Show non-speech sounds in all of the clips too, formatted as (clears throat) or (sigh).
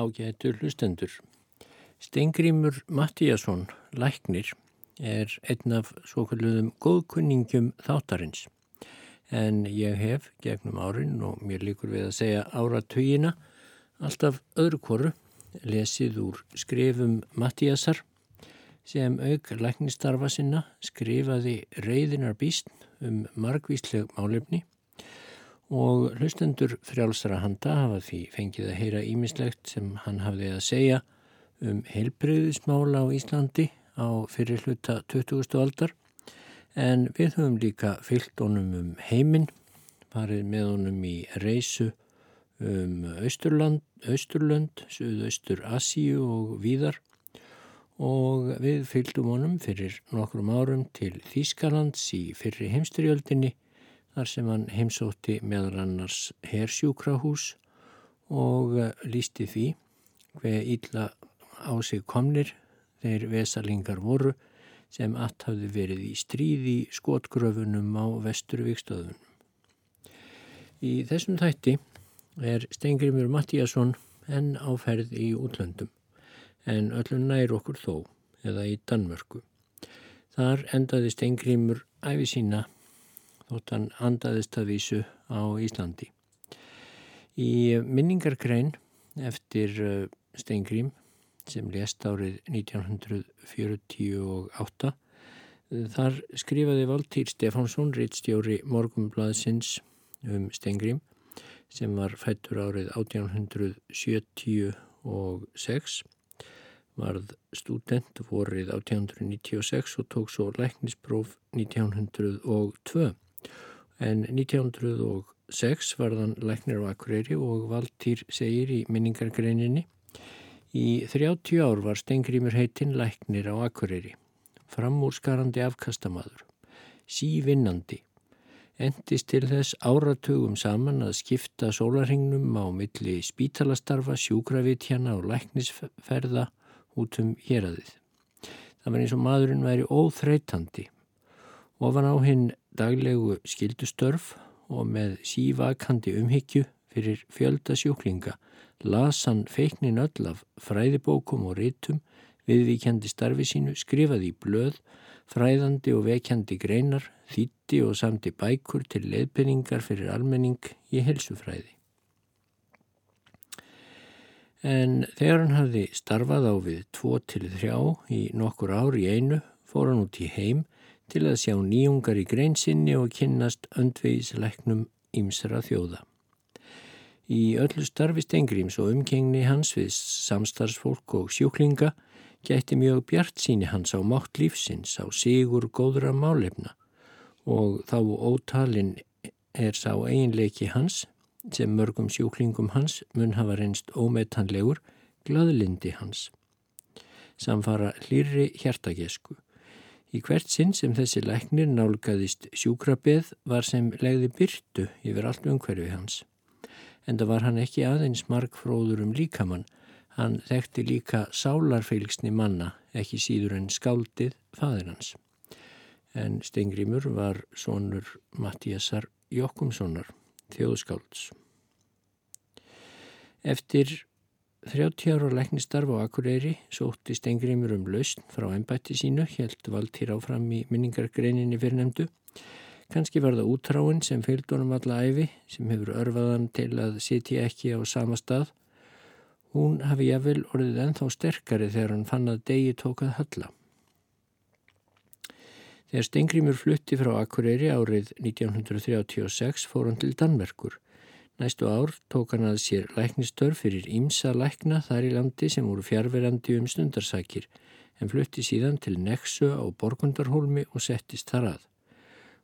ágætur hlustendur. Stengrimur Mattíasson, læknir, er einn af svo kalluðum góðkunningum þáttarins. En ég hef gegnum árin og mér líkur við að segja áratugina alltaf öðru koru lesið úr skrifum Mattíasar sem auk læknistarfa sinna skrifaði reyðinar býst um margvísleg málefni og hlustendur frjálsara handa hafa því fengið að heyra ímislegt sem hann hafði að segja um heilbreyðismála á Íslandi á fyrir hluta 20. aldar en við höfum líka fyllt honum um heiminn, farið með honum í reysu um Östurland, Östurlönd, Suðaustur Asíu og víðar og við fylgdum honum fyrir nokkrum árum til Þýskalands í fyrri heimstyrjöldinni þar sem hann heimsótti meðal annars hersjúkrahús og eh, lísti því hver ítla á sig komnir þeir vesalingar voru sem allt hafði verið í stríði skotgröfunum á vesturvíkstöðunum. Í þessum þætti er Stengrimur Mattíasson enn áferð í útlöndum en öllum nær okkur þó eða í Danmörku. Þar endaði Stengrimur æfi sína þótt hann andaðist að vísu á Íslandi. Í minningarkrein eftir uh, Steingrím sem lést árið 1948 þar skrifaði Valtýr Stefánsson rittstjóri Morgumblaðsins um Steingrím sem var fættur árið 1876 varð student vorið 1896 og tók svo læknispróf 1902 en 1906 varðan læknir á Akureyri og Valtýr segir í minningargreininni Í 30 ár var Stengrimur heitinn læknir á Akureyri, framúrskarandi afkastamadur, sívinnandi, endist til þess áratugum saman að skipta sólarhingnum á milli spítalastarfa, sjúkravitjana og læknisferða út um héradið. Það var eins og maðurinn væri óþreytandi ofan á hinn daglegu skildustörf og með sívakandi umhyggju fyrir fjölda sjúklinga las hann feiknin öll af fræðibókum og rítum viðvíkjandi starfi sínu, skrifaði í blöð, fræðandi og vekjandi greinar, þýtti og samti bækur til leðpenningar fyrir almenning í helsufræði. En þegar hann hafði starfað á við 2-3 í nokkur ár í einu, fór hann út í heim til að sjá nýjungar í greinsinni og kynnast öndvegisleiknum ímsara þjóða. Í öllu starfi Stengrims og umgengni hans við samstarfsfólk og sjúklinga gætti mjög bjart síni hans á mátt lífsins, á sigur góðra málefna og þá ótalinn er sá eiginleiki hans sem mörgum sjúklingum hans mun hafa reynst ómetanlegur gladlindi hans. Samfara hlýri hjertagesku. Í hvert sinn sem þessi læknir nálgæðist sjúkrabeð var sem legði byrtu yfir allt umhverfi hans. En það var hann ekki aðeins markfróður um líkamann, hann þekkti líka sálarfeilgsni manna, ekki síður en skáldið fadir hans. En Stengrimur var sonur Mattíasar Jokkumssonar, þjóðskálds. Eftir 30 ára læknistarf á Akureyri sótti Stengrimur um lausn frá ennbætti sínu, helt vald hér áfram í minningargreininni fyrrnemdu. Kanski var það útráin sem fylgd honum alla æfi, sem hefur örfaðan til að sitja ekki á sama stað. Hún hafi jáfnvel orðið enþá sterkari þegar hann fann að degi tókað halla. Þegar Stengrimur flutti frá Akureyri árið 1936 fór hann til Danmerkur. Næstu ár tók hann að sér læknistörf fyrir ímsa lækna þar í landi sem voru fjárverandi um stundarsakir en flutti síðan til Nexu á Borgundarhólmi og settist þar að.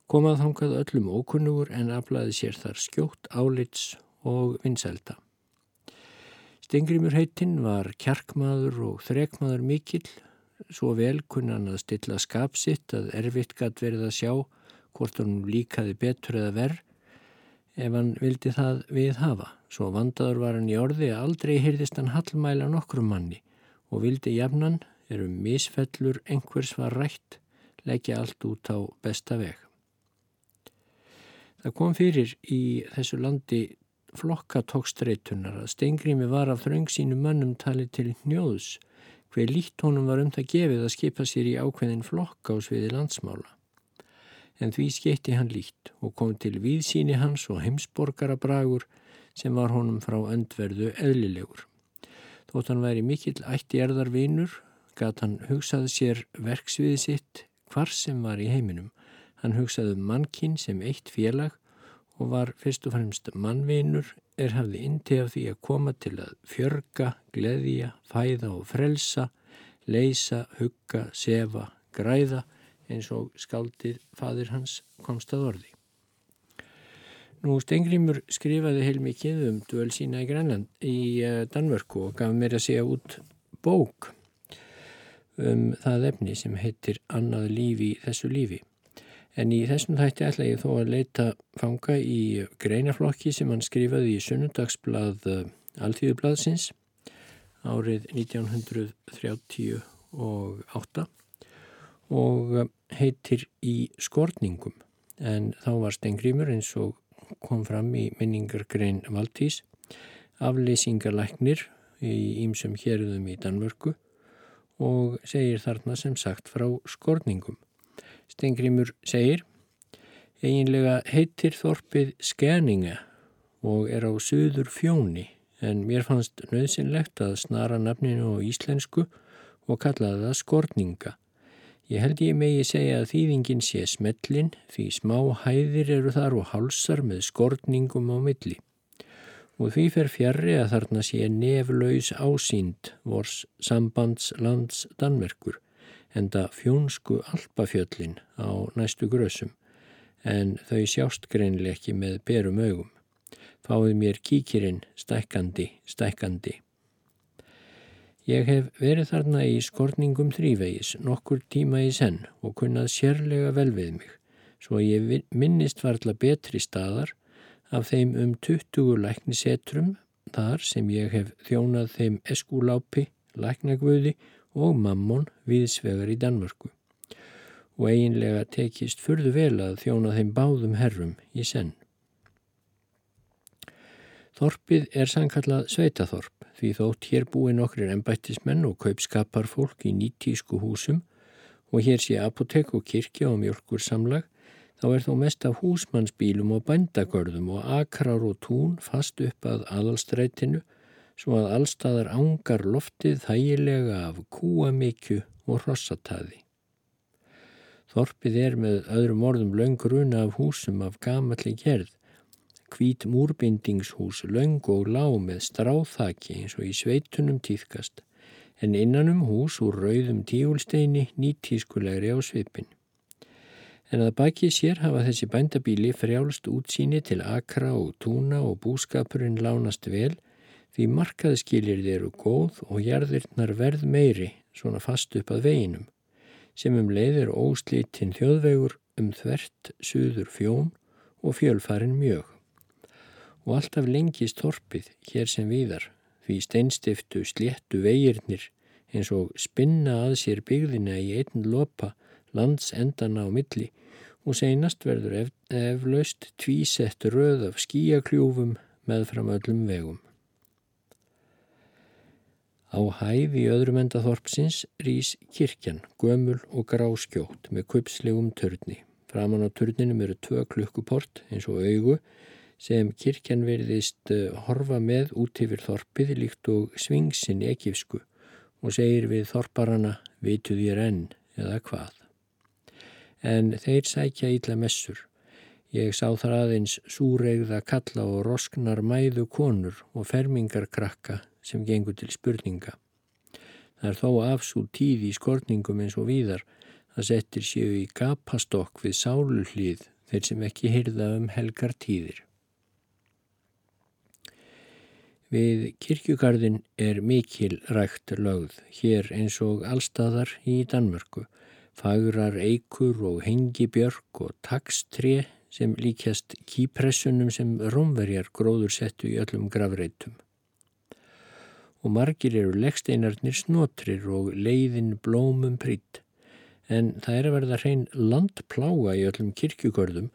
Komað þangað öllum ókunnugur en aflaði sér þar skjótt, álits og vinsælda. Stengrimur heitinn var kjarkmaður og þrekmaður mikill, svo vel kunnan að stilla skapsitt að erfitt gatt verið að sjá hvort hann líkaði betur eða verð ef hann vildi það við hafa. Svo vandaður var hann í orði að aldrei hyrðist hann hallmæla nokkrum manni og vildi jafnan, erum misfellur einhvers var rætt, leggja allt út á besta veg. Það kom fyrir í þessu landi flokkatókstreitunar að Stengrími var af þröng sínu mönnum talið til njóðs hver líkt honum var um það gefið að skipa sér í ákveðin flokka á sviði landsmála. En því skeitti hann líkt og kom til víðsíni hans og heimsborgarabragur sem var honum frá öndverðu eðlilegur. Þótt hann væri mikill ætti erðarvinur, gat hann hugsað sér verksviði sitt hvar sem var í heiminum. Hann hugsaði um mannkinn sem eitt félag og var fyrst og fremst mannvinur er hafði inti af því að koma til að fjörga, gleðja, fæða og frelsa, leysa, hugga, sefa, græða eins og skaldið fadir hans komst að orði. Nú Stengrimur skrifaði heilmikið um duel sína í Grænland í uh, Danmörku og gaf mér að segja út bók um það efni sem heitir Annað lífi þessu lífi. En í þessum þætti ætla ég þó að leita fanga í greinaflokki sem hann skrifaði í sunnundagsblað eh, Alþjóðublaðsins árið 1938 og eh, heitir Í skortningum. En þá var Stengrimur eins og kom fram í minningargrein Valtís afleysingarlæknir í ímsum hérðum í Danmörku og segir þarna sem sagt frá skorningum. Stengrimur segir eiginlega heitir þorpið Skeninga og er á söður fjóni en mér fannst nöðsynlegt að snara nafninu á íslensku og kallaði það skorninga. Ég held ég megi segja að þýðingin sé smellin því smá hæðir eru þar og hálsar með skorningum á milli. Og því fer fjarrri að þarna sé neflaus ásýnd vors sambandslands Danmerkur enda fjónsku alpafjöllin á næstu grösum, en þau sjást greinlega ekki með berum augum. Fáið mér kíkirinn stækkandi, stækkandi. Ég hef verið þarna í skorningum þrívegis nokkur tíma í senn og kunnað sérlega vel við mig, svo ég minnist varðla betri staðar af þeim um 20 læknisetrum þar sem ég hef þjónað þeim eskúlápi, læknagvöði og mammon viðsvegar í Danmörku og eiginlega tekist fyrðu vel að þjóna þeim báðum herrum í senn. Þorpið er sannkallað Sveitaþorp því þótt hér búi nokkrir embættismenn og kaupskapar fólk í nýtísku húsum og hér sé apotek og kirkja og mjölkur samlag þá er þó mest af húsmannsbílum og bændagörðum og akrar og tún fast upp að aðalstrætinu svo að allstaðar ángar loftið þægilega af kúamikju og hrossataði. Þorpið er með öðrum orðum laungruna af húsum af gamalli gerð, hvít múrbindingshús, laung og lág með stráþaki eins og í sveitunum týðkast, en innanum hús úr rauðum tígulsteini nýtískulegri á svipin. En að baki sér hafa þessi bændabíli frjálst útsýni til akra og túna og búskapurinn lánast vel Því markaðskilir eru góð og jarðirnar verð meiri svona fast upp að veginum sem um leiðir óslítinn þjóðvegur um þvert, suður fjón og fjölfarin mjög. Og alltaf lengist torpið hér sem víðar því steinstiftu sléttu vegirnir eins og spinna að sér byggðina í einn lopa lands endana á milli og seinast verður ef, eflaust tvísett röð af skíakljúfum með fram öllum vegum. Á hæð í öðrum enda þorpsins rýs kirkjan, gömul og gráskjótt með kupslegum törni. Framan á törninum eru tvö klukkuport eins og augu sem kirkjan veriðist eh, horfa með út yfir þorpið líkt og svingsin ekifsku og segir við þorparana vitu þér enn eða hvað. En þeir sækja ítla messur. Ég sá þar aðeins súregða kalla og rosknar mæðu konur og fermingar krakka sem gengur til spurninga. Það er þó afsú tíð í skorningum eins og víðar að settir séu í gapastokk við sáluhlið þeir sem ekki hyrða um helgar tíðir. Við kirkjugarðin er mikil rægt lögð hér eins og allstaðar í Danmörku, fagrar eikur og hengibjörg og takstré sem líkjast kýpressunum sem rómverjar gróður settu í öllum gravreitum og margir eru leggsteinarnir snotrir og leiðin blómum prýtt. En það er að verða hrein landplága í öllum kirkjugörðum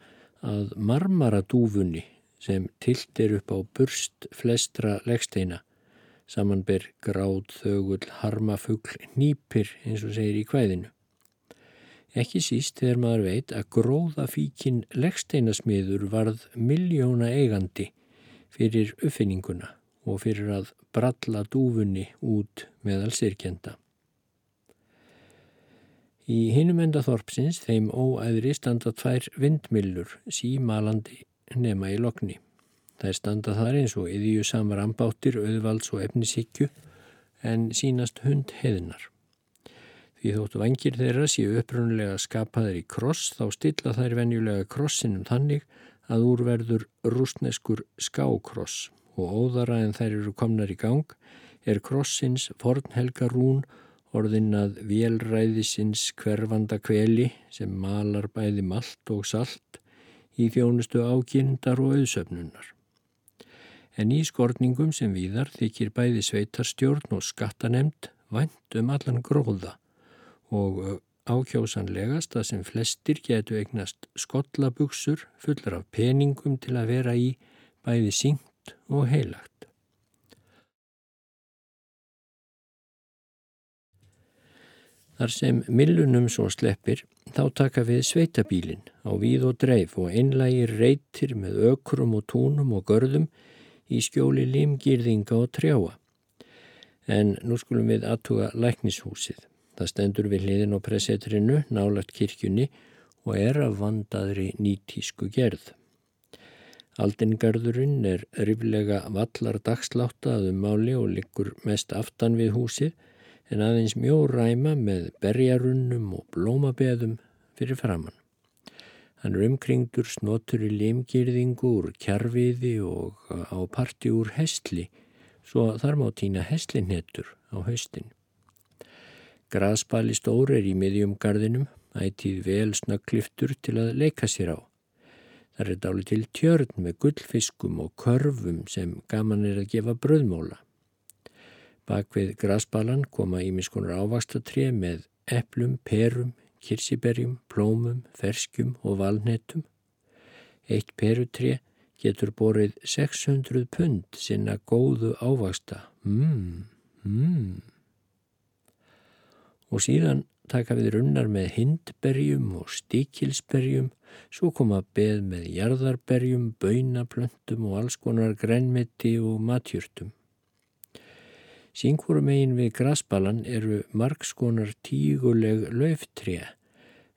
að marmaradúfunni sem tilt er upp á burst flestra leggsteina. Samanber gráð, þögull, harmafugl, nýpir eins og segir í kvæðinu. Ekki síst þegar maður veit að gróðafíkin leggsteinasmiður varð miljóna eigandi fyrir uppfinninguna og fyrir að bralla dúfunni út meðal sirkjenda. Í hinum enda þorpsins þeim óæðri standa tvær vindmillur símalandi nema í lokni. Það er standa þar eins og yðíu samar ambáttir, auðvalds og efnisíkju en sínast hund heðinar. Því þóttu vangir þeirra séu upprunnulega skapaðir í kross þá stilla þær venjulega krossinum þannig að úrverður rúsneskur skákross og óðara en þær eru komnar í gang er krossins fornhelga rún orðin að vélræðisins hverfanda kveli sem malar bæði malt og salt í þjónustu ákindar og auðsöfnunar. En í skorningum sem víðar þykir bæði sveitarstjórn og skattanemnd vænt um allan gróða og ákjósanlegast að sem flestir getu eignast skollabugsur fullar af peningum til að vera í bæði syngt og heilagt. Þar sem millunum svo sleppir þá taka við sveitabílin á víð og dreif og einlægir reytir með ökrum og túnum og görðum í skjóli limgýrðinga og trjáa. En nú skulum við aðtuga læknishúsið. Það stendur við hliðin á presetrinu, nálagt kirkjunni og er af vandaðri nýtísku gerð. Aldingarðurinn er riflega vallar dagsláttaðum máli og liggur mest aftan við húsið en aðeins mjó ræma með berjarunnum og blómabeðum fyrir framann. Hann er umkringdur snotur í limgirðingu úr kjarfiði og á parti úr hestli, svo þar má týna hestlinhettur á haustin. Graspali stór er í miðjum gardinum, ætið vel snöggliftur til að leika sér á. Það er dáli til tjörn með gullfiskum og körfum sem gaman er að gefa bröðmóla. Bak við grasbalan koma ímiskunar ávastatrið með eplum, perum, kirsiberjum, plómum, ferskjum og valnetum. Eitt perutré getur borið 600 pund sinna góðu ávasta. Mmm, mmm. Og síðan taka við runnar með hindberjum og stíkilsberjum, svo koma beð með jarðarberjum, baunaplöntum og alls konar grænmeti og matjurtum. Sýngvorum eigin við grasbalan eru margskonar tíguleg löftrija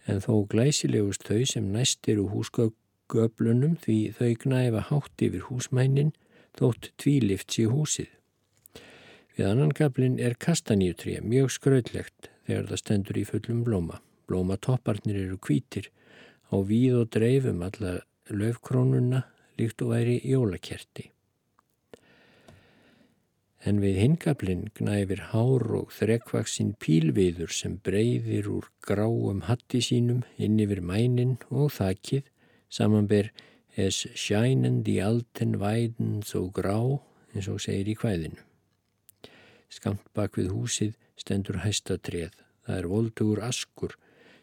en þó glæsilegust þau sem næst eru húsgöflunum því þau gnæfa hátt yfir húsmænin þótt tvílifts í húsið. Við annan gablin er kastanjútrija mjög skröðlegt þegar það stendur í fullum blóma. Blómatopparnir eru kvítir á víð og dreifum alla löfkrónuna líkt og væri jólakerti en við hingablinn gnæfir hár og þrekvaksinn pílviður sem breyðir úr gráum hatti sínum inn yfir mænin og þakkið samanber es sjænandi alten væden þó grá eins og segir í kvæðinu. Skamt bak við húsið stendur hæstatrið. Það er voldugur askur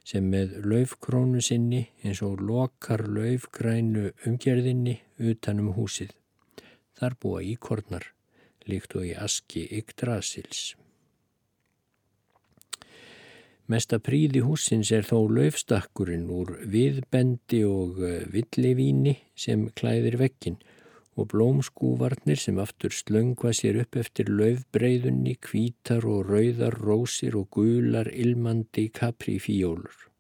sem með laufkrónu sinni eins og lokar laufgrænu umgerðinni utanum húsið. Þar búa íkornar líkt og í aski Yggdrasils. Mesta príði húsins er þó löfstakkurinn úr viðbendi og eh, villivíni sem klæðir vekkin og blómskúvarnir sem aftur slöngva sér upp eftir löfbreyðunni, kvítar og rauðar rósir og gular ilmandi kaprifíólur.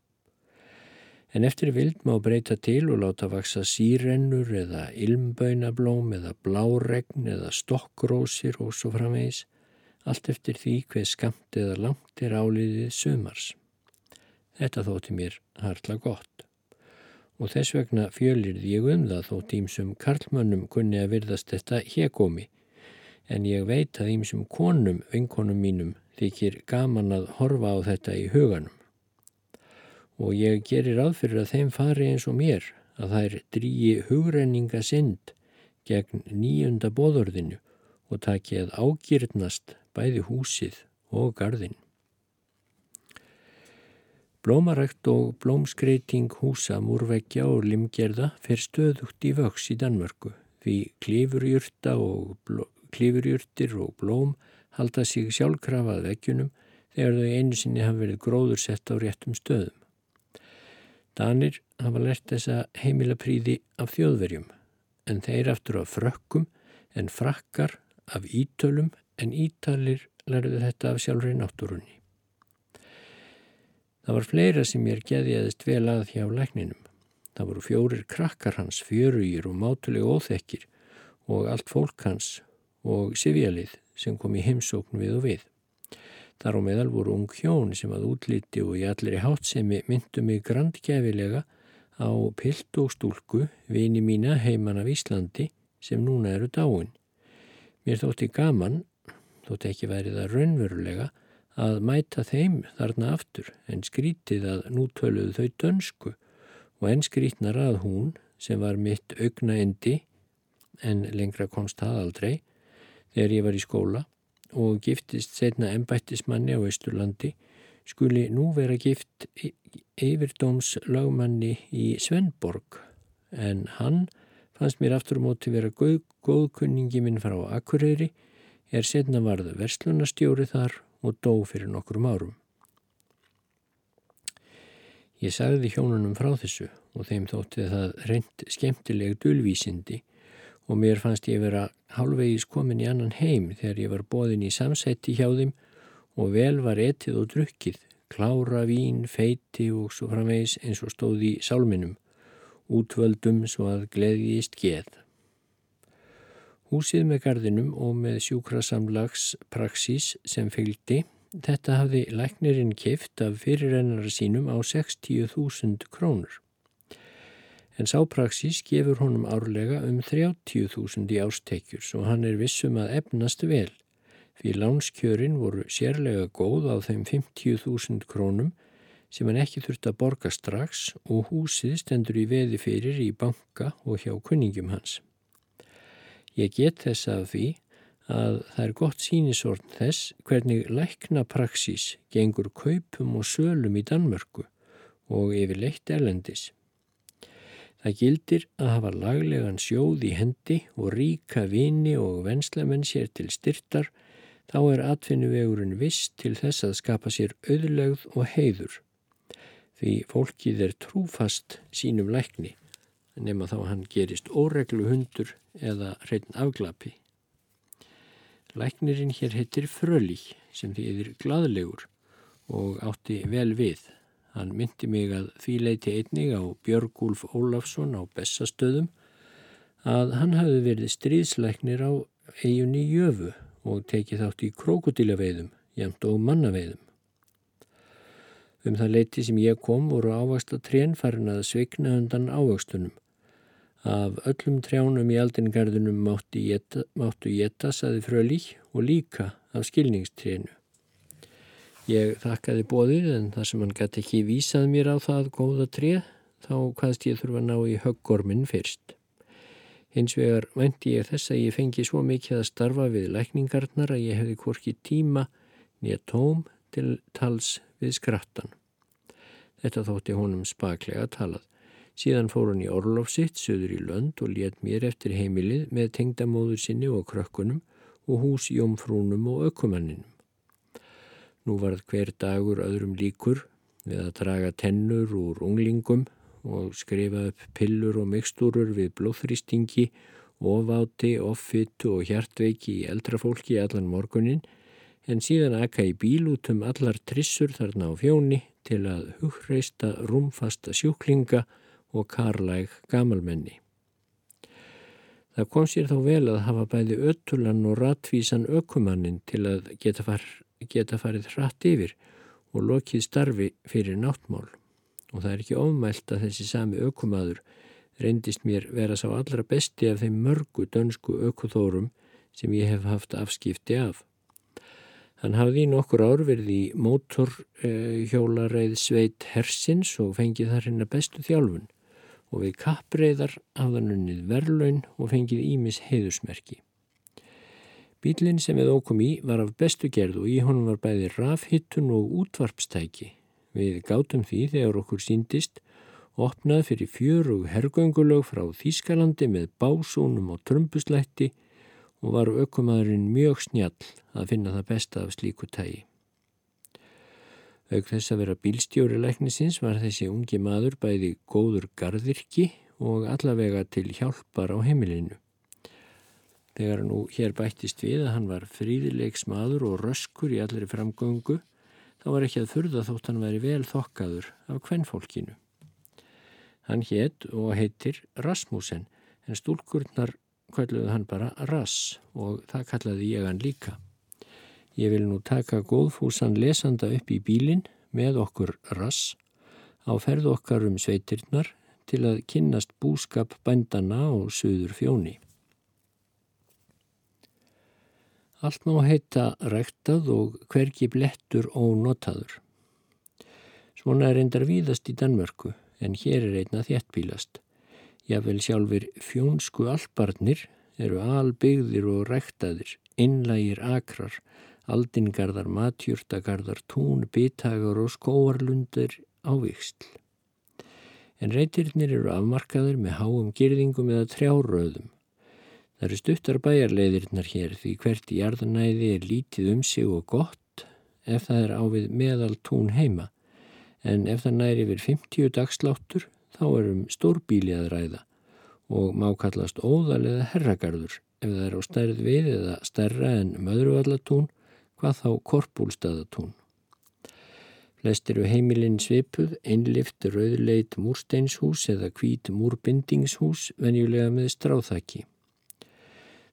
En eftir vild má breyta til og láta vaksa sírennur eða ilmböinablóm eða bláregn eða stokkrósir og svo framvegis, allt eftir því hver skamt eða langt er áliðið sumars. Þetta þótti mér hartla gott. Og þess vegna fjölirði ég um það þótt ímsum karlmönnum kunni að virðast þetta hjekomi, en ég veit að ímsum konum, vinkonum mínum, þykir gaman að horfa á þetta í huganum og ég gerir aðfyrir að þeim fari eins og mér að þær drýji hugrenninga synd gegn nýjunda bóðorðinu og taki að ágýrnast bæði húsið og gardin. Blómarækt og blómskreiting húsa múrvekja og limgerða fer stöðugt í vöks í Danmörku Því klifurjurta og klifurjurtir og blóm halda sig sjálfkrafað veggjunum þegar þau einu sinni hafa verið gróður sett á réttum stöðum. Danir hafa lert þessa heimila príði af þjóðverjum en þeir aftur af frökkum en frakkar af ítölum en ítalir lærðu þetta af sjálfur í náttúrunni. Það var fleira sem ég geðiðist vel að hjá lækninum. Það voru fjórir krakkar hans, fjörugir og mátulega óþekkir og allt fólk hans og sifjalið sem kom í heimsókn við og við. Þar á meðal voru ung hjón sem að útliti og í allir í hátsemi myndu mig grandgæfilega á pilt og stúlku vini mína heiman af Íslandi sem núna eru dáin. Mér þótti gaman, þótti ekki værið að raunverulega, að mæta þeim þarna aftur en skrítið að nú töluðu þau dönsku og en skrítnar að hún sem var mitt augna endi en lengra komst það aldrei þegar ég var í skóla og giftist setna ennbættismanni á Östurlandi skuli nú vera gift yfirdóms lagmanni í Svenborg en hann fannst mér aftur á móti vera góð, góðkunningi minn frá Akureyri er setna varðu verslunastjóri þar og dó fyrir nokkrum árum. Ég sagði hjónunum frá þessu og þeim þótti það reynd skemmtileg dulvísindi og mér fannst ég vera hálfvegis komin í annan heim þegar ég var bóðin í samsætti hjá þeim og vel var etið og drukkið, klára vín, feiti og svo framvegis eins og stóði í sálminum, útvöldum svo að gleðjist geð. Húsið með gardinum og með sjúkrasamlags praxís sem fylgdi, þetta hafði læknirinn kift af fyrirrennara sínum á 60.000 krónur en sápraxis gefur honum árlega um 30.000 í ástekjur svo hann er vissum að efnast vel því lánskjörin voru sérlega góð á þeim 50.000 krónum sem hann ekki þurft að borga strax og húsið stendur í veði fyrir í banka og hjá kunningum hans. Ég get þess að því að það er gott sínisorn þess hvernig lækna praxis gengur kaupum og sölum í Danmörku og yfir leitt erlendis. Það gildir að hafa laglegan sjóð í hendi og ríka vini og venslamenn sér til styrtar, þá er atfinnuvegurinn viss til þess að skapa sér auðlegð og heiður. Því fólkið er trúfast sínum lækni, nema þá hann gerist óreglu hundur eða hreitn afglapi. Læknirinn hér heitir Fröli sem því yfir gladlegur og átti vel við. Hann myndi mig að því leiti einnig á Björgúlf Ólafsson á Bessastöðum að hann hafi verið stríðsleiknir á eiginni Jöfu og tekið þátt í krokodílaveiðum, jæmt og mannaveiðum. Um það leiti sem ég kom voru ávast að trén farin að sveikna undan ávöxtunum. Af öllum trjánum í aldingarðunum máttu geta, saði frölík og líka af skilningstrénu. Ég þakkaði bóðið en þar sem hann gæti ekki vísað mér á það góða trið þá hvaðst ég þurfa að ná í höggorminn fyrst. Hins vegar vænti ég þess að ég fengi svo mikið að starfa við lækningarnar að ég hefði hvorki tíma nýja tóm til tals við skrattan. Þetta þótti honum spaklega talað. Síðan fór hann í orlofsitt, söður í lönd og let mér eftir heimilið með tengdamóður sinni og krökkunum og húsjómfrúnum og ökumanninum. Nú varð hver dagur öðrum líkur við að draga tennur úr unglingum og skrifa upp pillur og mikstúrur við blóðþrýstingi, ofáti, offitu og hjartveiki í eldrafólki allan morgunin en síðan akka í bíl út um allar trissur þarna á fjóni til að hugreista rúmfasta sjúklinga og karlæg gamalmenni. Það kom sér þá vel að hafa bæði öttulan og ratvísan ökumannin til að geta far geta farið hratt yfir og lokið starfi fyrir náttmál og það er ekki ofmælt að þessi sami ökumadur reyndist mér vera sá allra besti af þeim mörgu dönsku ökuþórum sem ég hef haft afskipti af. Hann hafði í nokkur ár verið í mótorhjólareið sveit Hersins og fengið þar hérna bestu þjálfun og við kappreiðar hafðan unnið verlaun og fengið Ímis heiðusmerki. Bílinn sem við ókom í var af bestu gerð og í honum var bæði rafhittun og útvarpstæki. Við gátum því þegar okkur síndist opnað fyrir fjörug hergöngulög frá Þýskalandi með básónum og trömbuslætti og var aukumadurinn mjög snjall að finna það besta af slíku tægi. Auk þess að vera bílstjóri læknisins var þessi ungi maður bæði góður gardirki og allavega til hjálpar á heimilinu. Þegar nú hér bættist við að hann var fríðilegs maður og röskur í allri framgöngu þá var ekki að furða þótt hann væri vel þokkaður af kvennfólkinu. Hann hétt og heitir Rasmussen en stúlkurnar kalluði hann bara Rass og það kallaði ég hann líka. Ég vil nú taka góðfúsan lesanda upp í bílinn með okkur Rass á ferð okkar um sveitirnar til að kynnast búskap bændana og söður fjóni. Allt má heita ræktað og hvergi blettur ónotaður. Svona er endar víðast í Danmörku en hér er einna þjættbílast. Jável sjálfur fjónsku albarnir eru albyggðir og ræktaðir, innlægir akrar, aldingarðar, matjúrtagarðar, tún, bitagar og skóarlundir á viksl. En reytirnir eru afmarkaður með háum girðingum eða trjáröðum. Það eru stuttar bæjarleiðirnar hér því hvert í jarðanæði er lítið um sig og gott ef það er ávið meðal tún heima en ef það næri yfir 50 dagsláttur þá erum stórbíli að ræða og má kallast óðal eða herragarður ef það er á stærð við eða stærra en möðruvallatún hvað þá korpúlstaðatún. Flest eru heimilinn svipuð, einlift rauðleit múrsteinshús eða hvít múrbindingshús venjulega með stráþaki.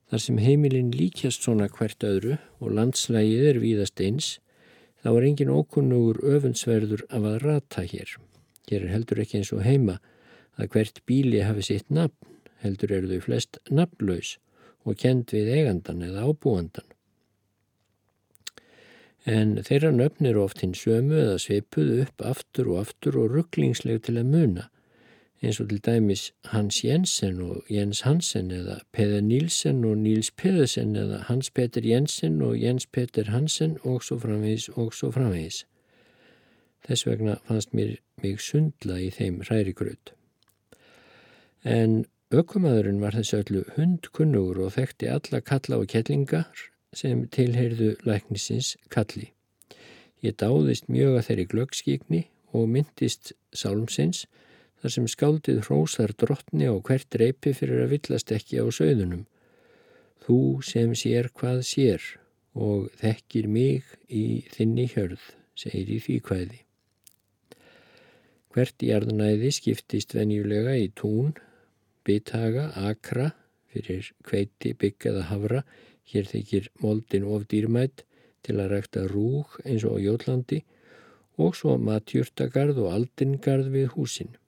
Þar sem heimilinn líkjast svona hvert öðru og landslægið er víðast eins þá er engin ókunnugur öfundsverður af að rata hér. Hér er heldur ekki eins og heima að hvert bíli hafi sitt nafn, heldur eru þau flest nafnlaus og kend við eigandan eða ábúandan. En þeirra nöfn eru oft hinn sömu eða sveipuð upp aftur og aftur og rugglingsleg til að muna eins og til dæmis Hans Jensen og Jens Hansen eða Peder Nílsen og Níls Pedersen eða Hans Peter Jensen og Jens Peter Hansen og svo framvegis og svo framvegis. Þess vegna fannst mér mig sundla í þeim hrærigröð. En aukumadurinn var þessu öllu hundkunnugur og þekkti alla kalla og kellingar sem tilheyrðu læknisins kalli. Ég dáðist mjög að þeirri glöggskíkni og myndist sálmsins þar sem skáldið hrósar drottni á hvert reypi fyrir að villast ekki á söðunum. Þú sem sér hvað sér og þekkir mig í þinni hjörð, segir í því hvaði. Hvert jarðnæði skiptist venjulega í tún, byttaga, akra, fyrir kveiti, byggjaða hafra, hér þykir moldin of dýrmætt til að rækta rúg eins og á Jólandi og svo matjúrtagarð og aldingarð við húsin.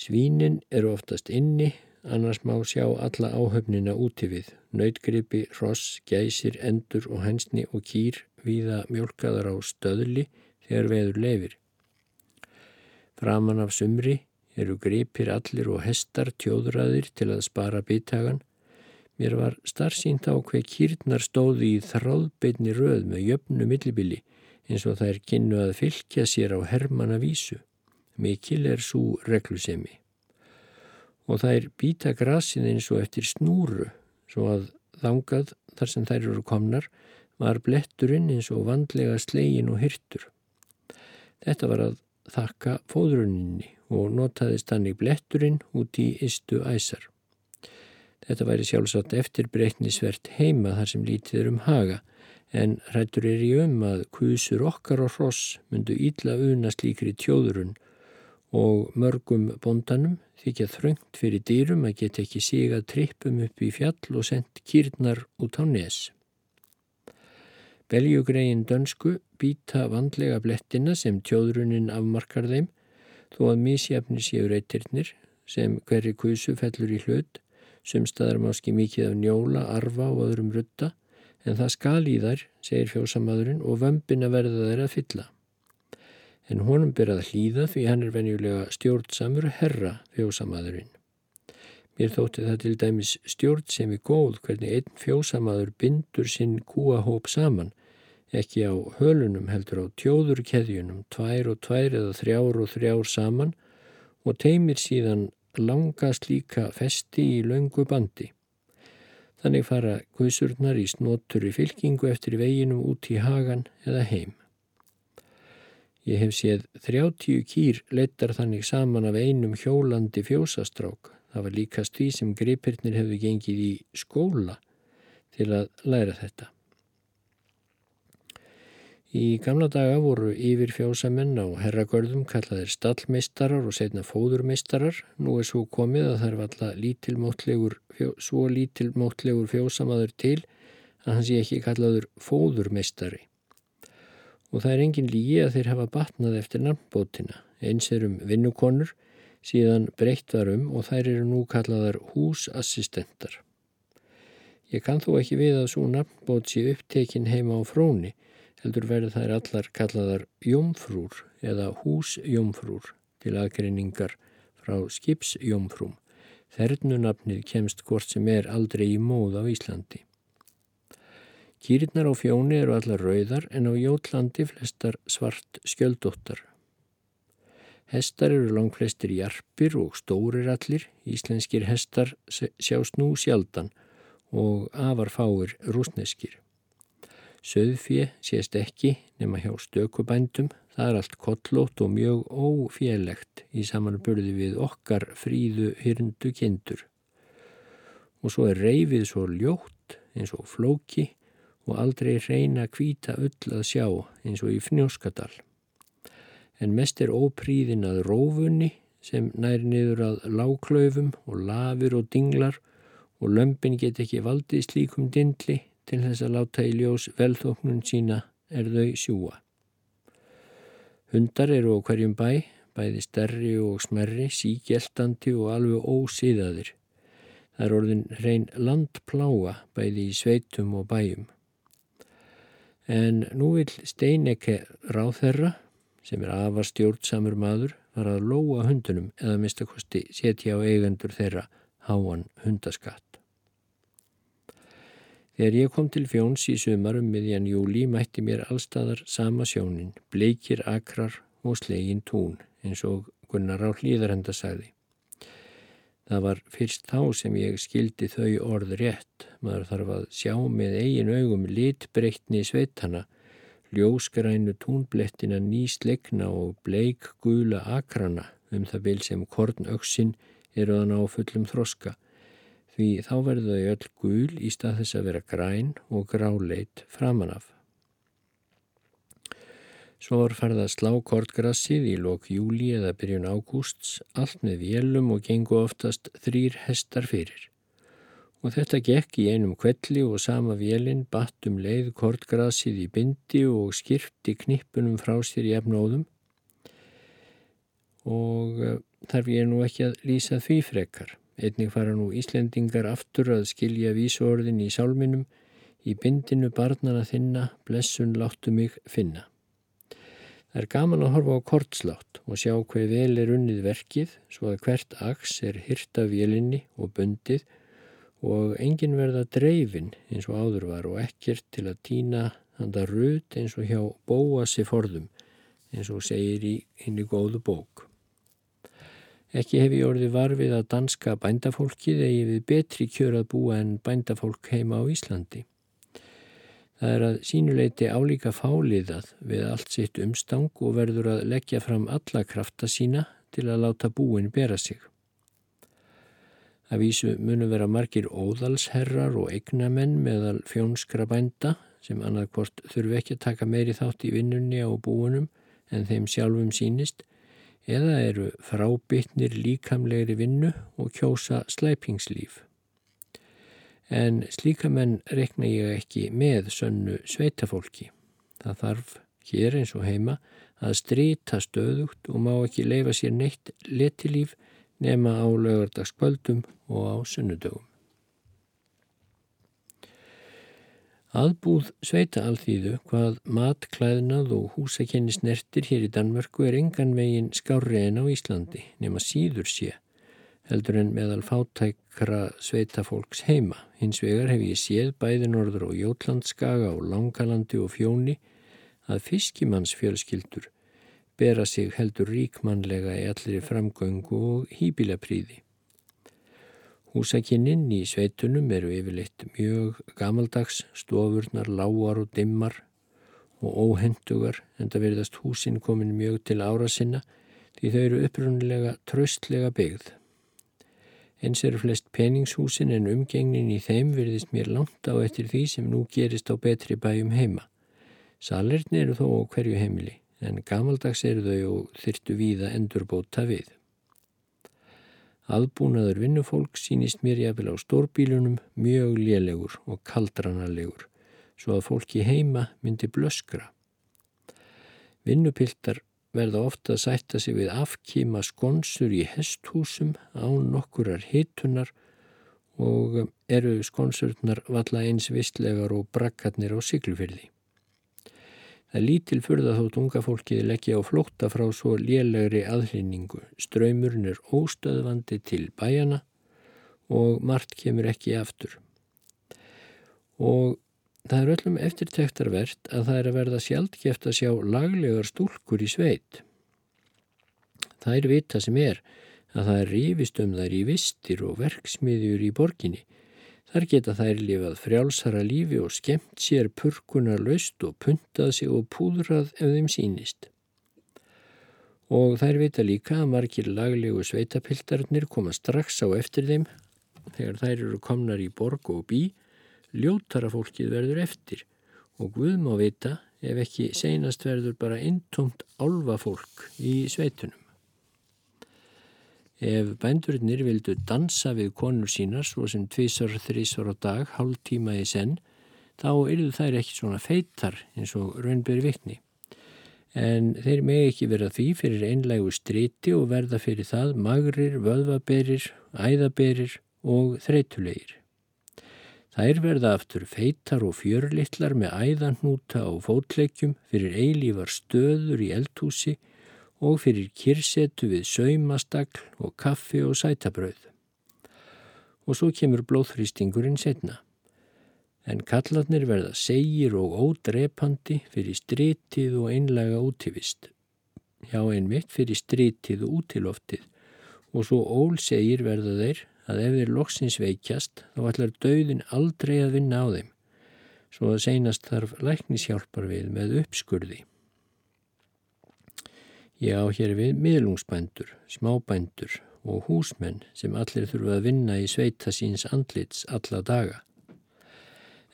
Svínin eru oftast inni, annars má sjá alla áhöfnina úti við, nautgripi, ross, gæsir, endur og hensni og kýr viða mjölkaðar á stöðli þegar veður lefir. Framan af sumri eru gripir allir og hestar tjóðræðir til að spara byttagan. Mér var starfsínt á hver kýrnar stóði í þráðbeinni röð með jöfnu millibili eins og þær kynnu að fylgja sér á hermana vísu. Mikil er svo reglusemi. Og er býta grasin eins og eftir snúru, svo að þangað þar sem þær eru komnar var bletturinn eins og vandlega slegin og hyrtur. Þetta var að þakka fóðruninni og notaðist hann í bletturinn út í istu æsar. Þetta væri sjálfsagt eftir breytnisvert heima þar sem lítið er um haga en hrættur er í um að kusur okkar og hross myndu ílla una slíkri tjóðurun og mörgum bondanum þykja þröngt fyrir dýrum að geta ekki sigað trippum upp í fjall og sendt kýrnar út á nes. Beljugregin dönsku býta vandlega blettina sem tjóðrunin afmarkar þeim þó að mísjafni séu reytirnir sem hverri kusu fellur í hlut sem staðar máski mikið af njóla, arfa og öðrum rutta en það skal í þær, segir fjósamadurinn og vömbin að verða þær að fylla en honum ber að hlýða því hann er venjulega stjórnsamur herra fjósamadurinn. Mér þótti það til dæmis stjórn sem er góð hvernig einn fjósamadur bindur sinn kúahóp saman, ekki á hölunum heldur á tjóðurkeðjunum, tvær og tvær eða þrjár og þrjár saman og teimir síðan langa slíka festi í laungu bandi. Þannig fara guðsurnar í snótur í fylkingu eftir veginum út í hagan eða heim. Ég hef séð 30 kýr leittar þannig saman af einum hjólandi fjósastrák. Það var líkast því sem gripirnir hefðu gengið í skóla til að læra þetta. Í gamla daga voru yfir fjósamenn á herragörðum kallaðir stallmeistarar og setna fóðurmeistarar. Nú er svo komið að það er alltaf lítilmótlegur, svo lítilmótlegur fjósamaður til að hans ég ekki kallaður fóðurmeistari. Og það er engin lígi að þeir hafa batnað eftir nafnbótina. Eins er um vinnukonur, síðan breytt varum og þær eru nú kallaðar húsassistentar. Ég kann þó ekki við að svo nafnbót sé upptekin heima á fróni heldur verður þær allar kallaðar jómfrúr eða húsjómfrúr til aðgreiningar frá skipsjómfrúm. Þernunafnið kemst hvort sem er aldrei í móð á Íslandi. Kýrirnar á fjóni eru allar rauðar en á Jótlandi flestar svart skjöldóttar. Hestar eru langt flestir jarpir og stórir allir, íslenskir hestar sjást nú sjaldan og afarfáir rúsneskir. Söðfjö sést ekki nema hjá stökubændum, það er allt kollótt og mjög ófélegt í samanburði við okkar fríðu hyrndu kindur. Og svo er reyfið svo ljótt eins og flóki og aldrei reyna kvíta öll að sjá eins og í fnjóskadal. En mest er ópríðin að rófunni sem nær niður að láklaufum og lafir og dinglar og lömpin get ekki valdið slíkum dindli til þess að láta í ljós velþóknun sína er þau sjúa. Hundar eru á hverjum bæ, bæði stærri og smerri, síkjeltandi og alveg ósýðaðir. Það er orðin reyn landpláa bæði í sveitum og bæjum. En nú vil Steinekke ráþerra, sem er afar stjórnsamur maður, var að lóa hundunum eða mistakosti setja á eigendur þeirra háan hundaskatt. Þegar ég kom til fjóns í sumarum miðjan júli mætti mér allstaðar sama sjónin, bleikir akrar og slegin tún, eins og Gunnar á hlýðarhenda sagði. Það var fyrst þá sem ég skildi þau orð rétt. Maður þarf að sjá með eigin augum litbreytni sveitana, ljóskrænu túnblettina nýslegna og bleik gula akrana um það vil sem kornöksin eru þann á fullum þroska því þá verður þau öll gul í stað þess að vera græn og gráleit framanaf. Svo var farið að slá kortgrassið í lok júli eða byrjun ágústs, allt með vélum og gengu oftast þrýr hestar fyrir. Og þetta gekk í einum kvelli og sama vélinn batt um leið kortgrassið í bindi og skirti knippunum frá sér í efnóðum. Og eh, þarf ég nú ekki að lýsa því frekar. Einnig fara nú Íslendingar aftur að skilja vísuorðin í sálminum í bindinu barnana þinna, blessun láttu mig finna. Það er gaman að horfa á kortslátt og sjá hver vel er unnið verkið svo að hvert aks er hyrta vélinni og bundið og engin verða dreifin eins og áður var og ekkert til að týna handa rut eins og hjá bóasi forðum eins og segir í henni góðu bók. Ekki hef ég orðið varfið að danska bændafólkið eigi við betri kjör að búa en bændafólk heima á Íslandi. Það er að sínuleiti álíka fáliðað við allt sitt umstang og verður að leggja fram alla krafta sína til að láta búin bera sig. Að vísu munu vera margir óðalsherrar og eignamenn meðal fjónskra bænda sem annarkvort þurfi ekki að taka meiri þátt í vinnunni á búinum en þeim sjálfum sínist eða eru frábytnir líkamlegri vinnu og kjósa slæpingslíf. En slíka menn rekna ég ekki með sönnu sveitafólki. Það þarf hér eins og heima að strýta stöðugt og má ekki leifa sér neitt letilíf nema á lögardagskvöldum og á sunnudögum. Aðbúð sveita alþýðu hvað matklæðnað og húsakenni snertir hér í Danmörku er engan veginn skári en á Íslandi nema síður sé heldur en meðal fátækra sveita fólks heima. Hins vegar hef ég séð bæði norður og Jótlandskaga og Langalandi og Fjóni að fiskimannsfjölskyldur bera sig heldur ríkmannlega í allir framgöngu og hýbílapríði. Húsakinninn í sveitunum eru yfirleitt mjög gamaldags, stofurnar, lágar og dimmar og óhendugar en það verðast húsin komin mjög til ára sinna því þau eru upprunnilega tröstlega byggð. Eins eru flest peningshúsin en umgengnin í þeim verðist mér langt á eftir því sem nú gerist á betri bæjum heima. Salirni eru þó á hverju heimili en gamaldags eru þau og þyrtu víða endurbóta við. Aðbúnaður vinnufólk sínist mér jáfnvel á stórbílunum mjög lélegur og kaldranalegur svo að fólki heima myndi blöskra. Vinnupiltar verða ofta að sætta sig við afkíma skonsur í hesthúsum án nokkurar hitunar og eru skonsurnar valla eins vistlegar og brakkarnir á siglufyrði. Það lítil fyrða þótt unga fólkið leggja á flótta frá svo lélegri aðlýningu. Ströymurinn er óstöðvandi til bæjana og margt kemur ekki aftur. Og það er öllum eftirtektarvert að það er að verða sjálfgeft að sjá laglegar stúlkur í sveit. Það er vita sem er að það er rífist um þær í vistir og verksmiðjur í borginni Þar geta þær lifað frjálsara lífi og skemmt sér purkunar laust og puntað sig og púðrað ef þeim sínist. Og þær vita líka að margir laglegu sveitapiltarnir koma strax á eftir þeim þegar þær eru komnar í borg og bí, ljótara fólkið verður eftir og Guð má vita ef ekki seinast verður bara intomt álva fólk í sveitunum. Ef bændurinnir vildu dansa við konur sínar svo sem tvísar þrísvar á dag, hálf tíma í senn, þá yrðu þær ekki svona feitar eins og raunberi vikni. En þeir megi ekki vera því fyrir einlægu striti og verða fyrir það magrir, vöðvaberir, æðaberir og þreytulegir. Þær verða aftur feitar og fjörlittlar með æðanúta og fótleikjum fyrir eilívar stöður í eldhúsi og fyrir kyrsetu við saumastakl og kaffi og sætabröð. Og svo kemur blóðhrýstingurinn setna. En kallarnir verða segir og ódrepandi fyrir strítið og einlega útivist. Já, einmitt fyrir strítið og útiloftið. Og svo ól segir verða þeir að ef þeir loksins veikjast þá ætlar döðin aldrei að vinna á þeim. Svo að seinast þarf læknishjálpar við með uppskurði. Ég á hér við miðlungsbændur, smábændur og húsmenn sem allir þurfa að vinna í sveita síns andlits alla daga.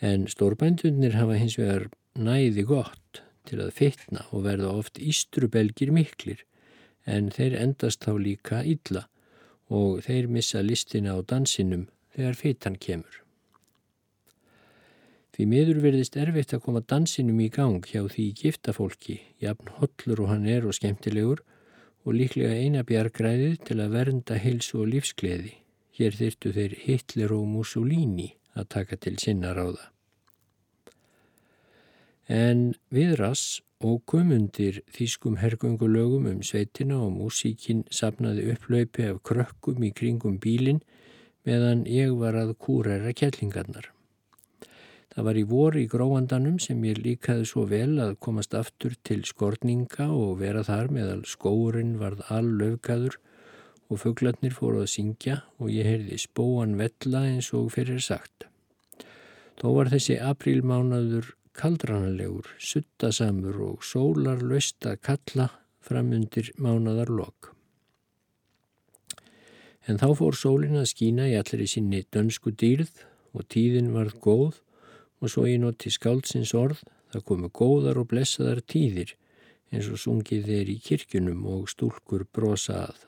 En stórbændunir hafa hins vegar næði gott til að fitna og verða oft ístrubelgir miklir en þeir endast þá líka illa og þeir missa listina á dansinum þegar fitan kemur. Því miður verðist erfitt að koma dansinum í gang hjá því giftafólki, jafn hollur og hann er og skemmtilegur og líklega eina bjargræðið til að vernda heilsu og lífskleði. Hér þyrtu þeir Hitler og Mussolini að taka til sinna ráða. En viðras og kumundir þýskum hergöngulögum um sveitina og músíkin sapnaði upplaupi af krökkum í kringum bílin meðan ég var að kúræra kellingarnar. Það var í voru í gróandanum sem ég líkaði svo vel að komast aftur til skorninga og vera þar meðal skóurinn varð all löfgaður og fugglarnir fóru að syngja og ég heyrði spóan vella eins og fyrir sagt. Þó var þessi aprílmánaður kaldranalegur, suttasamur og sólarlaust að kalla framundir mánadarlokk. En þá fór sólin að skína í allir í sinni dönsku dýrð og tíðin varð góð og svo ég noti skáldsins orð það komu góðar og blessaðar tíðir eins og sungið þeir í kirkjunum og stúlkur brosa að.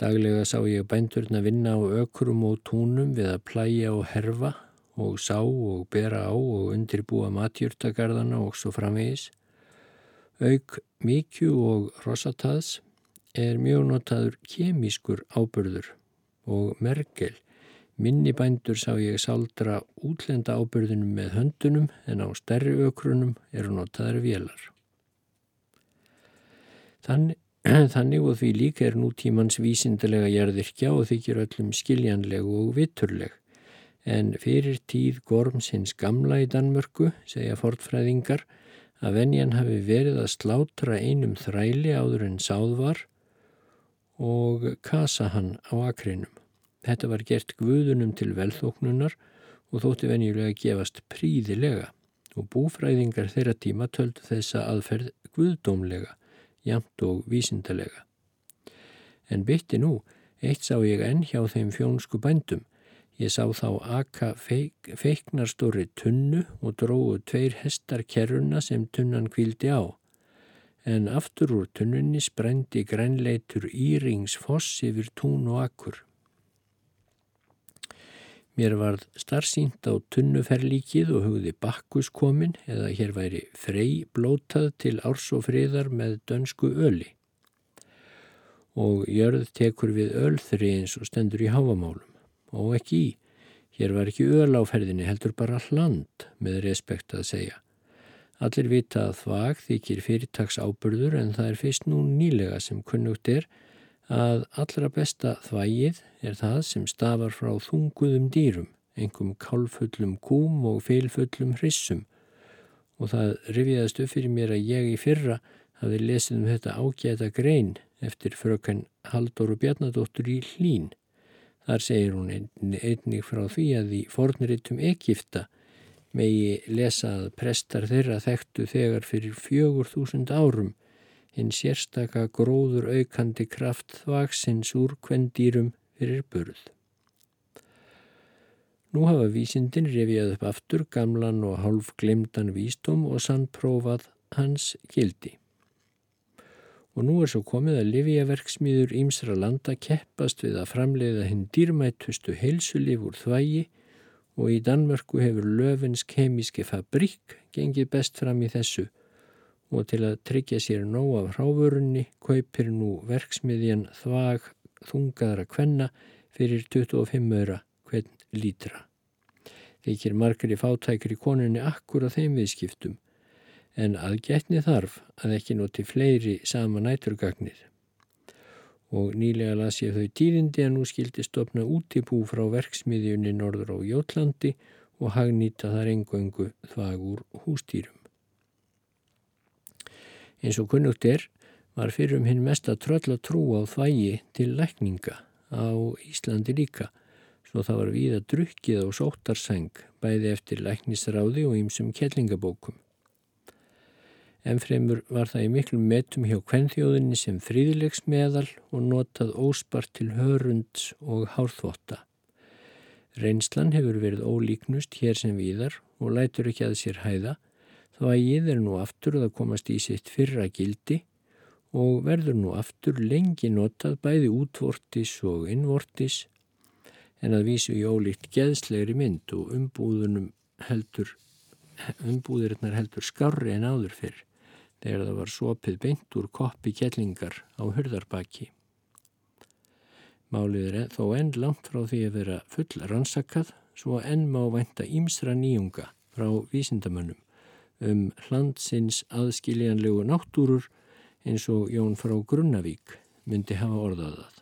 Daglega sá ég bændurna vinna á ökrum og túnum við að plæja og herfa og sá og bera á og undirbúa matjurtagarðana og svo framvegis. Auk mikju og rosataðs er mjög notaður kemískur ábyrður og mergel Minni bændur sá ég sáldra útlenda ábyrðinum með höndunum en á stærri ökrunum eru notaðar vélar. Þannig, (clears throat) þannig og því líka er nútímans vísindilega jærðirkja og þykir öllum skiljanleg og vitturleg. En fyrir tíð Gormsins gamla í Danmörku segja fortfræðingar að venjan hafi verið að slátra einum þræli áður en sáð var og kasa hann á akrinum. Þetta var gert guðunum til velþóknunar og þótti venjulega gefast príðilega og búfræðingar þeirra tíma töldu þessa aðferð guðdómlega, jamt og vísindalega. En bytti nú, eitt sá ég enn hjá þeim fjónsku bændum. Ég sá þá aka feik, feiknarstóri tunnu og dróðu tveir hestar kerruna sem tunnan kvildi á. En aftur úr tunnunni sprendi grænleitur Íringsfoss yfir tún og akkur. Mér varð starfsýnt á tunnuferlíkið og hugði bakkus komin eða hér væri frey blótað til árs og friðar með dönsku öli og jörð tekur við ölþri eins og stendur í háamálum og ekki í. Hér var ekki öl á ferðinni, heldur bara hland með respekt að segja. Allir vita að þvag þykir fyrirtags ábyrður en það er fyrst nú nýlega sem kunnugt er að allra besta þvægið er það sem stafar frá þunguðum dýrum, engum kálfullum kúm og feilfullum hrissum og það rifiðast upp fyrir mér að ég í fyrra hafi lesið um þetta ágæta grein eftir fröken Halldóru Bjarnadóttur í Hlín. Þar segir hún einnig frá því að í fornritum Egipta megi lesa að prestar þeirra þekktu þegar fyrir fjögur þúsund árum hinn sérstaka gróður aukandi kraft þvagsins úr kvendýrum fyrir burð. Nú hafa vísindin revjað upp aftur gamlan og hálf glemdan vístum og sannprófað hans gildi og nú er svo komið að Liviaverksmiður ímsra landa keppast við að framleiða hinn dýrmættustu heilsulif úr þvægi og í Danmörku hefur löfins kemíski fabrík gengið best fram í þessu og til að tryggja sér nóg af hráfurunni kaupir nú verksmiðjan þvag þungaðra kvenna fyrir 25 öra hvern lítra. Þeikir margir í fátækri konunni akkur á þeim viðskiptum en aðgætni þarf að ekki noti fleiri sama næturgagnir. Og nýlega las ég þau tíðindi að nú skildi stopna útibú frá verksmiðjunni norður á Jótlandi og hagnýta þar engöngu þvagur hústýrum. Eins og kunnugt er var fyrir um hinn tröll að trú á þvægi til lækninga á Íslandi líka svo það var víða drukkið á sóttarseng bæði eftir læknisráði og ýmsum kellingabókum. Ennfremur var það í miklum metum hjá kvennþjóðinni sem fríðilegsmeðal og notað óspart til hörunds og hárþvotta. Reynslan hefur verið ólíknust hér sem víðar og lætur ekki að sér hæða þá að ég er nú aftur að komast í sitt fyrra gildi og verður nú aftur lengi notað bæði útvortis og innvortis en að vísu í ólíkt geðslegri mynd og umbúðunum heldur, heldur skarri en áður fyrr þegar það var sopið beint úr koppi kjellingar á hörðarbaki. Málið er þó enn langt frá því að vera full rannsakað svo enn má vænta ímsra nýjunga frá vísindamönnum um hlandsins aðskiljanlegu náttúrur eins og Jón frá Grunnavík myndi hafa orðaðað.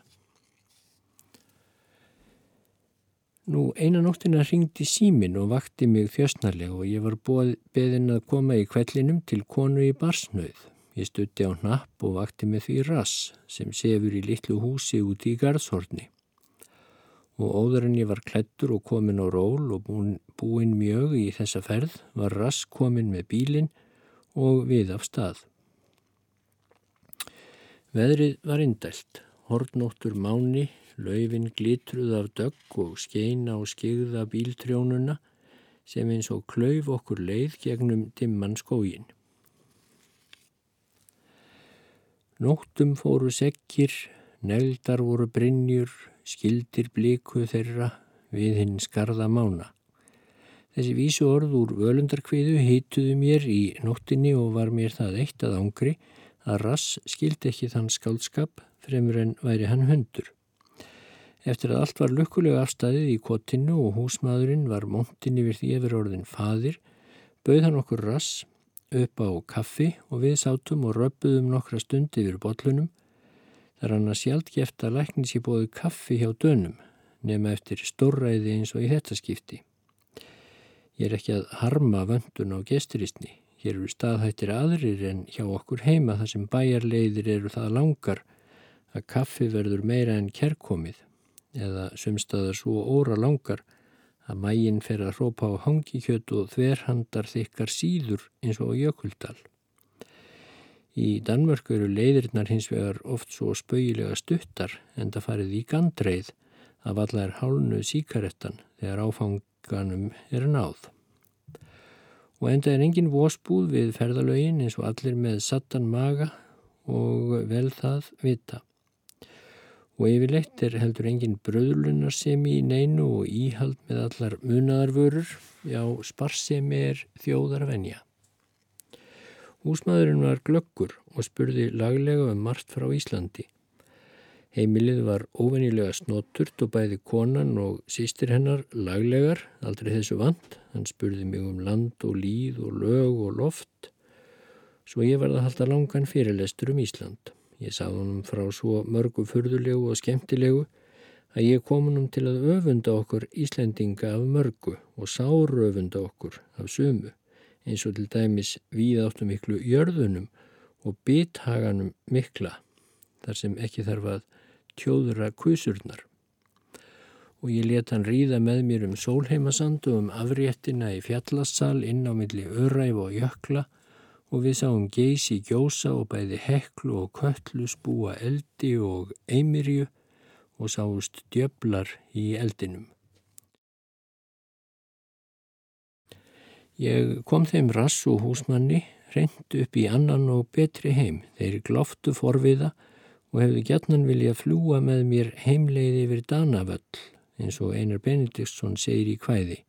Nú einan nóttina ringdi símin og vakti mig þjösnarlega og ég var beðin að koma í kvellinum til konu í barsnauð. Ég stutti á napp og vakti með því rass sem sefur í litlu húsi úti í garðshorni. Og óður en ég var klettur og komin á ról og búin, búin mjög í þessa ferð var rass komin með bílinn og við af stað. Veðrið var indælt, hortnóttur máni Laufin glitruð af dögg og skeina og skigða bíltrjónuna sem eins og klauf okkur leið gegnum dimman skógin. Nóttum fóru sekkir, negldar voru brinnjur, skildir blíku þeirra við hinn skarða mána. Þessi vísu orð úr völundarkviðu hýtuðu mér í nóttinni og var mér það eitt að ángri að rass skildi ekki þann skaldskap fremur en væri hann hundur. Eftir að allt var lukkulega afstæðið í kottinu og húsmaðurinn var montin yfir því yfir orðin fadir, bauð hann okkur rass upp á kaffi og við sátum og röppuðum nokkra stundi yfir botlunum. Þar hann að sjálf geft að læknis í bóðu kaffi hjá dönum, nema eftir stórræði eins og í þetta skipti. Ég er ekki að harma vöndun á gesturistni, Hér eru staðhættir aðrir en hjá okkur heima þar sem bæjarleiðir eru það langar að kaffi verður meira en kerkomið eða sumstaðar svo óra langar að mægin fer að hrópa á hangikjöt og þverhandar þykkar síður eins og jökuldal. Í Danmörku eru leiðirnar hins vegar oft svo spauilega stuttar en það farið í gandreið að valla er hálnu síkarettan þegar áfanganum er náð og enda er engin vósbúð við ferðalögin eins og allir með sattan maga og vel það vita. Og yfirleitt er heldur engin bröðlunarsemi í neinu og íhald með allar munadarvörur, já sparsemi er þjóðarvenja. Húsmaðurinn var glöggur og spurði laglega um margt frá Íslandi. Heimilið var óvenilega snótturt og bæði konan og sístir hennar laglegar, aldrei þessu vant. Hann spurði mig um land og líð og lög og loft. Svo ég var að halda langan fyrirlestur um Ísland. Ég sá honum frá svo mörgu fyrðulegu og skemmtilegu að ég kom honum til að öfunda okkur Íslendinga af mörgu og sáröfunda okkur af sumu eins og til dæmis við áttum miklu jörðunum og bithaganum mikla þar sem ekki þarf að tjóðra kusurnar. Og ég let hann ríða með mér um sólheimasand og um afréttina í fjallassal inn á milli öræf og jökla og við sáum geysi gjósa og bæði heklu og köllu spúa eldi og eimirju og sáust djöflar í eldinum. Ég kom þeim rass og húsmanni, reynd upp í annan og betri heim. Þeir gloftu forviða og hefðu gætnan vilja fljúa með mér heimleiði yfir Danavöll eins og Einar Benediktsson segir í hvæði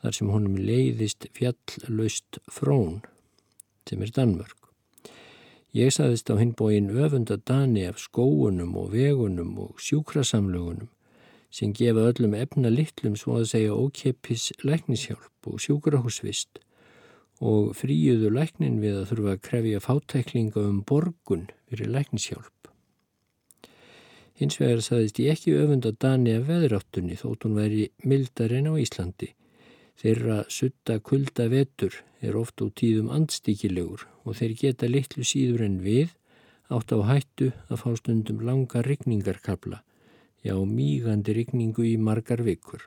þar sem honum leiðist fjalllaust frón sem er Danmörk. Ég saðist á hinbóin öfunda Dani af skóunum og vegunum og sjúkrasamlugunum sem gefa öllum efna litlum svo að segja ókeppis læknishjálp og sjúkrahúsvist og fríuðu læknin við að þurfa að krefja fátæklinga um borgun fyrir læknishjálp. Hins vegar saðist ég ekki öfunda Dani af veðráttunni þótt hún væri mildar en á Íslandi. Þeirra sutta kulda vetur er oft á tíðum andstíkilegur og þeir geta litlu síður en við átt á hættu að fá stundum langa rigningarkabla, já mígandi rigningu í margar vikur.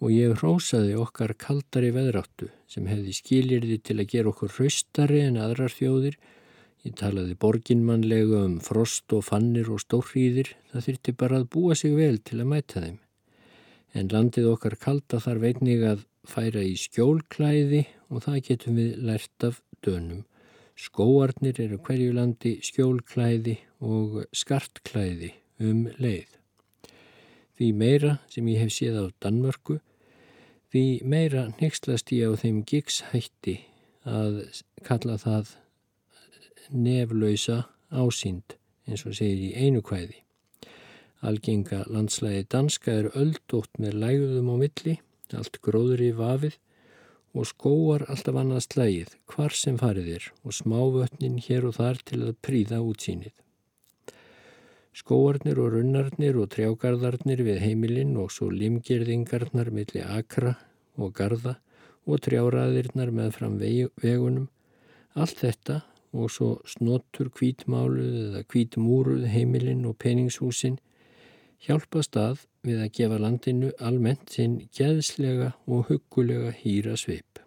Og ég hrósaði okkar kaldari veðráttu sem hefði skilirði til að gera okkur hraustari en aðrar þjóðir Ég talaði borginmannlega um frost og fannir og stórhýðir, það þyrti bara að búa sig vel til að mæta þeim. En landið okkar kalda þarf einnig að færa í skjólklæði og það getum við lært af dönum. Skóarnir eru hverju landi skjólklæði og skartklæði um leið. Því meira sem ég hef séð á Danmörku, því meira nextlast ég á þeim gigshætti að kalla það neflausa ásýnd eins og segir í einu kvæði. Algenga landslægi danska er öldótt með læguðum á milli, allt gróður í vafið og skóar alltaf annað slægið, hvar sem farið er og smávötnin hér og þar til að príða útsýnið. Skóarnir og runnarnir og trjágarðarnir við heimilinn og svo limgerðingarnar millir akra og garda og trjáraðirnar með fram vegunum, allt þetta og svo snottur kvítmáluð eða kvítmúruð heimilinn og peningshúsin hjálpa stað við að gefa landinu almennt sinn geðslega og huggulega hýra sveip.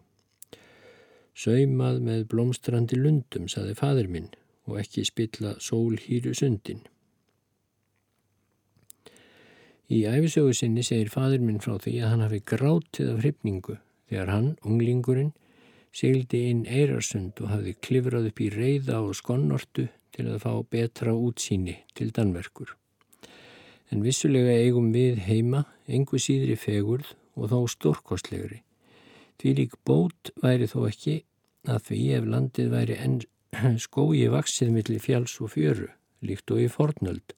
Saumað með blómstrandi lundum, saði fadur minn, og ekki spilla sólhýru sundin. Í æfisögu sinni segir fadur minn frá því að hann hafi grátið af hrifningu þegar hann, unglingurinn, sigildi inn Eirarsund og hafði klifrað upp í reyða og skonnortu til að fá betra útsýni til Danverkur. En vissulega eigum við heima engu síðri fegurð og þó stórkostlegri. Því lík bót væri þó ekki að því ef landið væri enn (clears throat) skói vaksið millir fjáls og fjöru, líkt og í fornöld,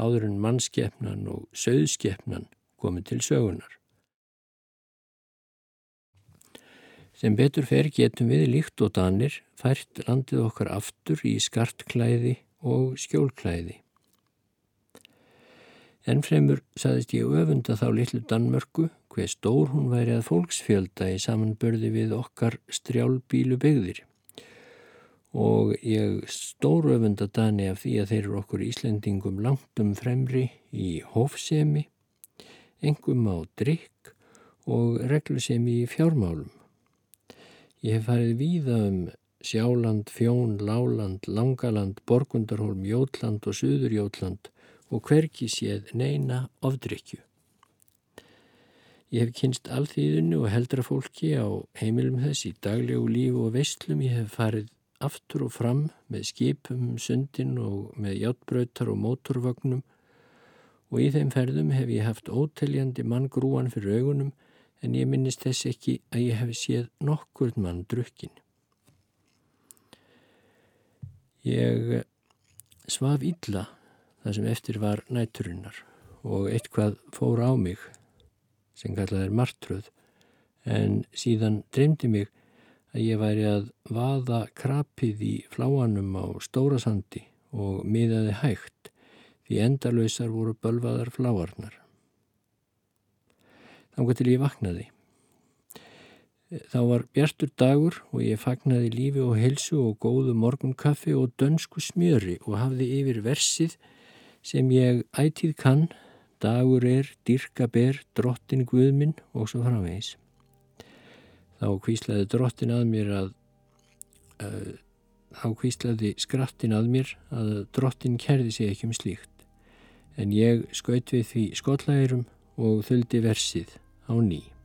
áður en mannskeppnan og söðskeppnan komið til sögunar. Sem betur fer getum við líkt og danir fært landið okkar aftur í skartklæði og skjólklæði. Ennfremur saðist ég öfunda þá litlu Danmörku hver stór hún væri að fólksfjölda í samanbörði við okkar strjálbílu byggðir. Og ég stór öfunda Dani af því að þeir eru okkur Íslendingum langt um fremri í hófsemi, engum á drikk og reglusemi í fjármálum. Ég hef farið víða um Sjáland, Fjón, Láland, Langaland, Borgundarholm, Jótland og Suðurjótland og hverki séð neina ofdrykju. Ég hef kynst alþýðinu og heldra fólki á heimilum þess í daglegu lífu og veistlum. Ég hef farið aftur og fram með skipum, sundin og með hjáttbröytar og mótorvagnum og í þeim ferðum hef ég haft óteljandi mann grúan fyrir augunum en ég minnist þess ekki að ég hef séð nokkur mann drukkin. Ég svaf illa það sem eftir var næturinnar og eitthvað fór á mig sem kallað er martröð en síðan dreymdi mig að ég væri að vaða krapið í fláanum á stóra sandi og miðaði hægt því endalöysar voru bölvaðar fláarnar. Þá til ég vaknaði. Þá var bjartur dagur og ég fagnaði lífi og helsu og góðu morgunkaffi og dönsku smjöri og hafði yfir versið sem ég ætið kann, dagur er, dyrka ber, drottin Guðminn og svo framvegis. Þá kvíslaði drottin að mér að, uh, þá kvíslaði skrattin að mér að drottin kerði sig ekki um slíkt. En ég skaut við því skollægirum og þuldi versið á nýj.